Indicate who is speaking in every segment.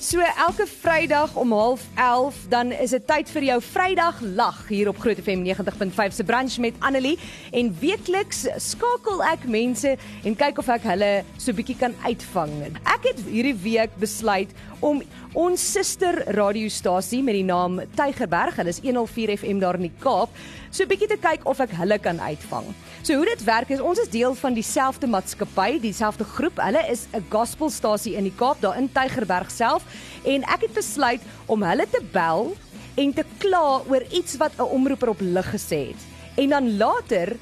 Speaker 1: So elke Vrydag om 11:30 dan is dit tyd vir jou Vrydag lag hier op Groot FM 90.5 se brunch met Annelie en weekliks skakel ek mense en kyk of ek hulle so bietjie kan uitvang. Ek het hierdie week besluit om ons suster radiostasie met die naam Tygerberg, hulle is 104 FM daar in die Kaap, so bietjie te kyk of ek hulle kan uitvang. So hoe dit werk is ons is deel van dieselfde maatskappy, dieselfde groep. Hulle is 'n gospelstasie in die Kaap daar in Tygerberg self en ek het besluit om hulle te bel en te kla oor iets wat 'n omroeper op lig gesê het. En dan later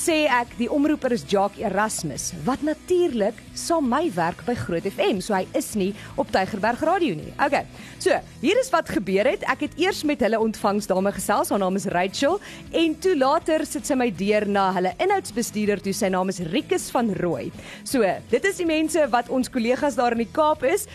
Speaker 1: sê ek die omroeper is Jacques Erasmus wat natuurlik saam my werk by Groot FM so hy is nie op Tygerberg Radio nie. Okay. So, hier is wat gebeur het. Ek het eers met hulle ontvangsdame gesels. Haar naam is Rachel en toe later sit sy my deur na hulle inhoudsbestuurder toe. Sy naam is Rikus van Rooi. So, dit is die mense wat ons kollegas daar in die Kaap is.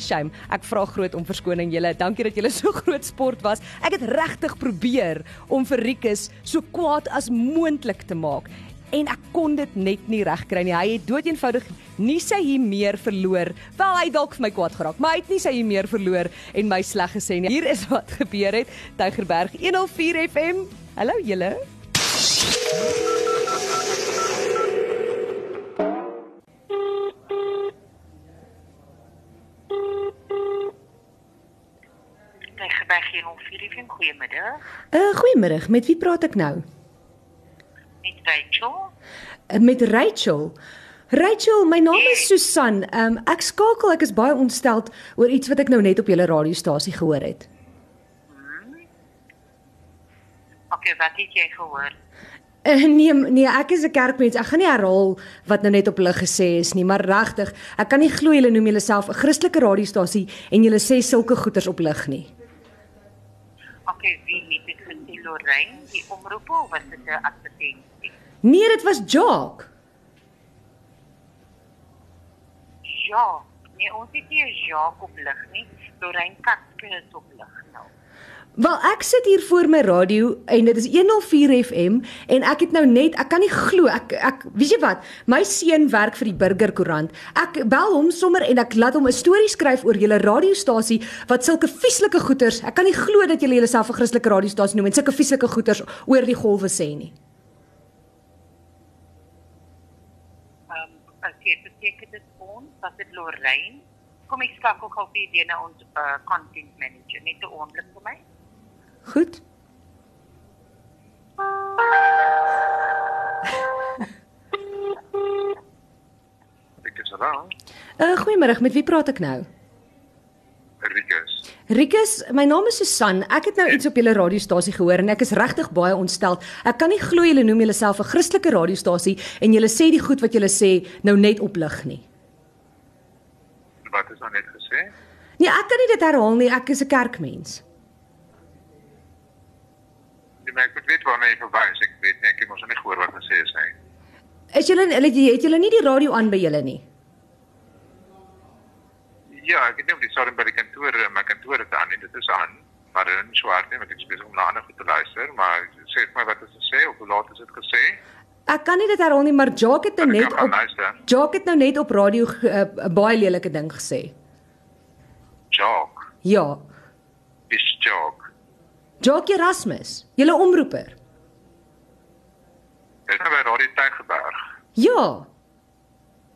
Speaker 1: Shame. Ek vra groot om verskoning julle. Dankie dat julle so groot sport was. Ek het regtig probeer om vir Rikus so kwaad as moontlik te maak en ek kon dit net nie regkry nie. Hy het doeteenvoudig nie sy hier meer verloor. Wel hy dalk vir my kwaad geraak, maar hy het nie sy hier meer verloor en my sleg gesê nie. Hier is wat gebeur het. Tygerberg 104 FM. Hallo julle.
Speaker 2: Tygerberg 104 FM. Goeiemiddag.
Speaker 1: Uh goeiemôre. Met wie praat ek nou?
Speaker 2: Met Rachel.
Speaker 1: Uh, met Rachel. Rachel, my naam is Susan. Um ek skakel, ek is baie ontsteld oor iets wat ek nou net op julle radiostasie gehoor het.
Speaker 2: Okay, wat het jy gehoor?
Speaker 1: Uh, nee, nee, ek is 'n kerkmens. Ek gaan nie herhaal wat nou net op hulle gesê is nie, maar regtig, ek kan nie glo julle noem julleself 'n Christelike radiostasie en julle sê sulke goeters op lig nie.
Speaker 2: Okay, wie het dit gesê Lorraine, die omroep of was dit 'n advertensie?
Speaker 1: Nee, dit was Jacques.
Speaker 2: Ja, nee, ons het nie Jacques op lig nie. Lorraine Katske is op lig nou.
Speaker 1: Wel, ek sit hier voor my radio en dit is 104 FM en ek het nou net, ek kan nie glo, ek ek weet jy wat, my seun werk vir die Burger Koerant. Ek bel hom sommer en ek laat hom 'n storie skryf oor julle radiostasie wat sulke vieslike goeters. Ek kan nie glo dat julle julleself 'n Christelike radiostasie noem en sulke vieslike goeters oor die golwe sê nie.
Speaker 2: Ehm, um, as jy beteken dit ons, was dit Lorraine? Kom ek skakel gou vir die na ons uh, content manager, net 'n oomblik vir my.
Speaker 1: Goed.
Speaker 3: Ek is reg.
Speaker 1: Uh goeiemôre, met wie praat ek nou?
Speaker 3: Rikus.
Speaker 1: Rikus, my naam is Susan. Ek het nou iets op julle radiostasie gehoor en ek is regtig baie ontstel. Ek kan nie glo julle noem julleself 'n Christelike radiostasie en julle sê die goed wat julle sê nou net op lig nie.
Speaker 3: Wat is nou net gesê?
Speaker 1: Nee, ek kan nie dit herhaal nie. Ek is 'n kerkmens.
Speaker 3: Jy maar ek moet weet waarna jy verwys. Ek weet nie, ek het mos nie gehoor wat gesê is nie.
Speaker 1: Is julle het julle nie die radio aan by julle nie?
Speaker 3: Ja, ek het net op die sorry by die kantoor, my kantoor het aan en dit is aan. Maar dit is nie so hard nie, want ek is besig om na ander goed te luister, maar sê vir my wat is gesê of hoe laat is dit gesê?
Speaker 1: Ek kan nie dit herhaal nie, maar Jacques het nou net op. Jacques het nou net op radio ge- 'n uh, baie lelike ding gesê.
Speaker 3: Jock.
Speaker 1: Ja,
Speaker 3: Is jock.
Speaker 1: Jacques Erasmus, julle omroeper.
Speaker 3: Is nou by Radio Tygerberg.
Speaker 1: Ja.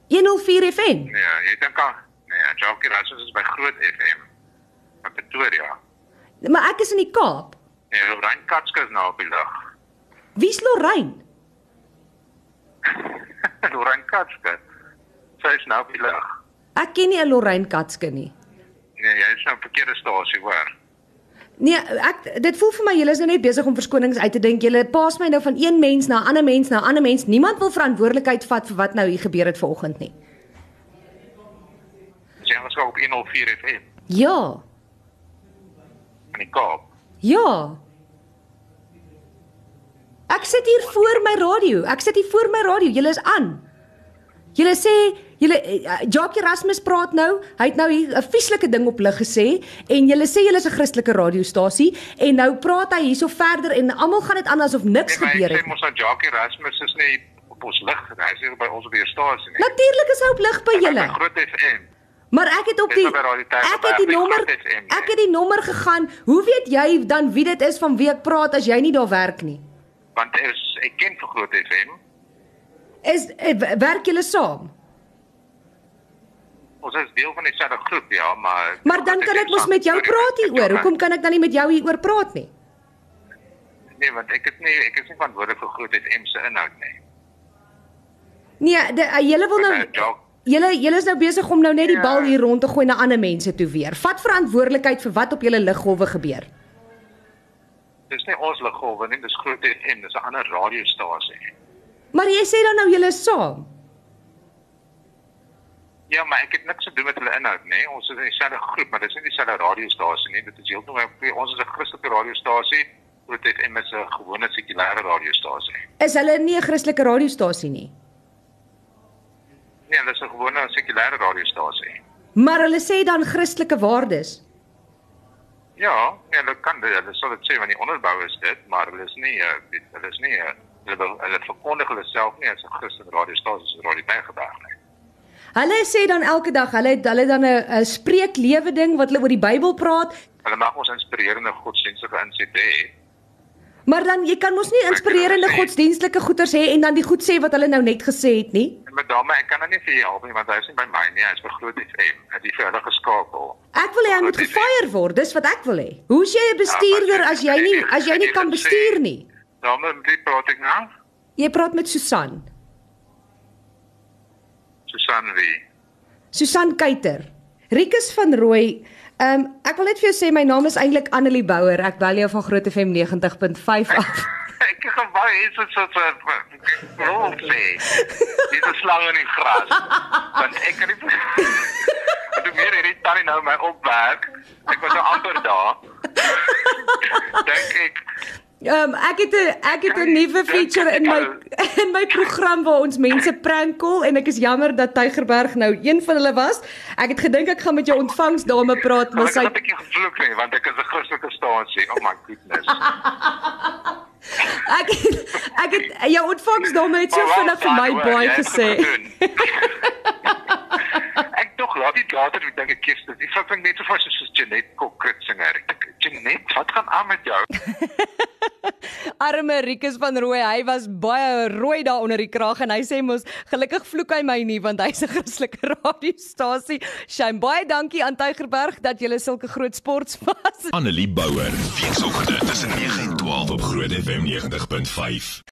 Speaker 1: 104 FM.
Speaker 3: Nee, jy dink aan Nee, Jock Erasmus is by Groot FM. In Pretoria.
Speaker 1: Maar ek is in die Kaap.
Speaker 3: Nee, Lorraine Katske is nou op die lug.
Speaker 1: Wie's Lorraine?
Speaker 3: Lorraine Katske. Sy is nou op die lug.
Speaker 1: Ek ken nie 'n Lorraine Katske nie.
Speaker 3: Nee, jy is nou op 'n verkeerde stasie, hoor.
Speaker 1: Nee, ek dit voel vir my julle is nou net besig om verskonings uit te dink. Julle paas my nou van een mens na 'n ander mens na 'n ander mens. Niemand wil verantwoordelikheid vat vir wat nou hier gebeur het vanoggend nie.
Speaker 3: Jy was ook op 104 FM
Speaker 1: Ja.
Speaker 3: in die Kaap.
Speaker 1: Ja. Ek sit hier voor my radio. Ek sit hier voor my radio. Julle is aan. Julle sê julle uh, Jacques Erasmus praat nou. Hy het nou hier 'n vieslike ding op lig gesê en julle sê julle is 'n Christelike radiostasie en nou praat hy hierso verder en almal gaan dit aan asof niks
Speaker 3: Nee,
Speaker 1: gebeur
Speaker 3: ek
Speaker 1: het.
Speaker 3: sê mos dat Jackie Erasmus is nie op ons lig nie. Hy is nie by ons op die stasie nie.
Speaker 1: Natuurlik is hy op lig by julle.
Speaker 3: Groot FM.
Speaker 1: Maar ek het op die ek het die nommer
Speaker 3: FM, nee.
Speaker 1: ek het die nommer gegaan. Hoe weet jy dan wie dit is van wie ek praat as jy nie daar werk nie?
Speaker 3: Want is ek ken vir Groot FM.
Speaker 1: Is eh, werk julle saam?
Speaker 3: Ons is deel van dieselfde groep ja, maar
Speaker 1: Maar dan kan ek mos met jou praat hieroor. Hoekom kan ek dan nie met jou hieroor praat nie?
Speaker 3: Nee, want ek is nie ek is nie verantwoordelik vir Groot FM se inhoud nie.
Speaker 1: Nee, de, uh, julle wil nou julle julle is nou besig om nou net die
Speaker 3: Ja.
Speaker 1: bal hier rond te gooi na ander mense toe weer. Vat verantwoordelikheid vir wat op julle liggolwe gebeur.
Speaker 3: Dis nie ons liggolwe nie, dis Groot FM, dis 'n ander radiostasie.
Speaker 1: Maar jy sê dan nou julle is saam.
Speaker 3: Ja, maar ek het niks te doen met hulle inhoud nie. Ons is in dieselfde groep, maar dit is nie dieselfde radiostasie nie. Dit is heeltemal ons is 'n Christelike radiostasie. Groot FM is 'n gewone sekulêre radiostasie.
Speaker 1: Is hulle nie 'n Christelike radiostasie nie?
Speaker 3: Nee, hulle is 'n gewone sekulêre radiostasie.
Speaker 1: Maar hulle sê dan Christelike waardes.
Speaker 3: Ja, nee, hulle kan dit, hulle sal dit sê want die onderbou is dit, maar hulle is nie dit- hulle is nie uh, hulle hulle verkondig hulle self nie as 'n Christen radiostasie soos Radio Tygerberg nie.
Speaker 1: Hulle sê dan elke dag hulle het hulle dan 'n spreeklewe ding wat hulle oor die Bybel praat,
Speaker 3: Hulle mag ons inspirerende godsdienstige insette hê.
Speaker 1: maar dan jy kan mos nie inspirerende godsdienstlike goeters hê en dan die goed sê wat hulle nou net gesê het nie.
Speaker 3: Maar dame, ek kan nou nie vir jou help nie want hy is nie by my nie, hy is by Groot FM. Hy het vir hulle geskakel.
Speaker 1: Ek wil hê hy moet gefire word, dis wat ek wil hê. Hoe's jy 'n bestuurder as jy nie as jy nie kan bestuur nie?
Speaker 3: Dame, met wie praat ek nou?
Speaker 1: Jy praat met Susan.
Speaker 3: Susan wie?
Speaker 1: Susan Kuyter. Rikus van Rooi. Ehm um, ek wil net vir jou sê my naam is eintlik Annelie Bouwer. Ek bel jou van Groot FM 90.5 af.
Speaker 3: Ek het gewou hê dit so so rol sê. Dis 'n slang in die gras. Want ek kan nie Wat doen meer hierdie tannie nou my opwerk? Ek was nou amper daar. Dink ek
Speaker 1: Ehm um, ek het 'n ek het 'n nuwe feature in my in my program waar ons mense prank call en ek is jammer dat Tygerberg nou een van hulle was. Ek het gedink ek gaan met jou ontvangsdame praat, maar sy
Speaker 3: sy 'n bietjie gevloek nie want ek is 'n Christelike stasie. Oh my goodness.
Speaker 1: ek het, ek het jou ontvangsdame het so
Speaker 3: wel
Speaker 1: vinnig vir my baie
Speaker 3: het
Speaker 1: gesê.
Speaker 3: ek tog laat dit later ek dink ek kies dit. Ek vind net so vas soos Janet Kokritsinger. Janet, wat gaan aan met jou?
Speaker 1: Arme Rikus van Rooi, hy was baie rooi daar onder die kraag en hy sê mos gelukkig vloek hy my nie want hy's 'n Christelike radiostasie. Shame baie dankie aan Tygerberg dat jy sulke groot sports was.
Speaker 4: Annelie Bouwer. Weekoggend tussen 9 en 12 op Groot FM 90.5.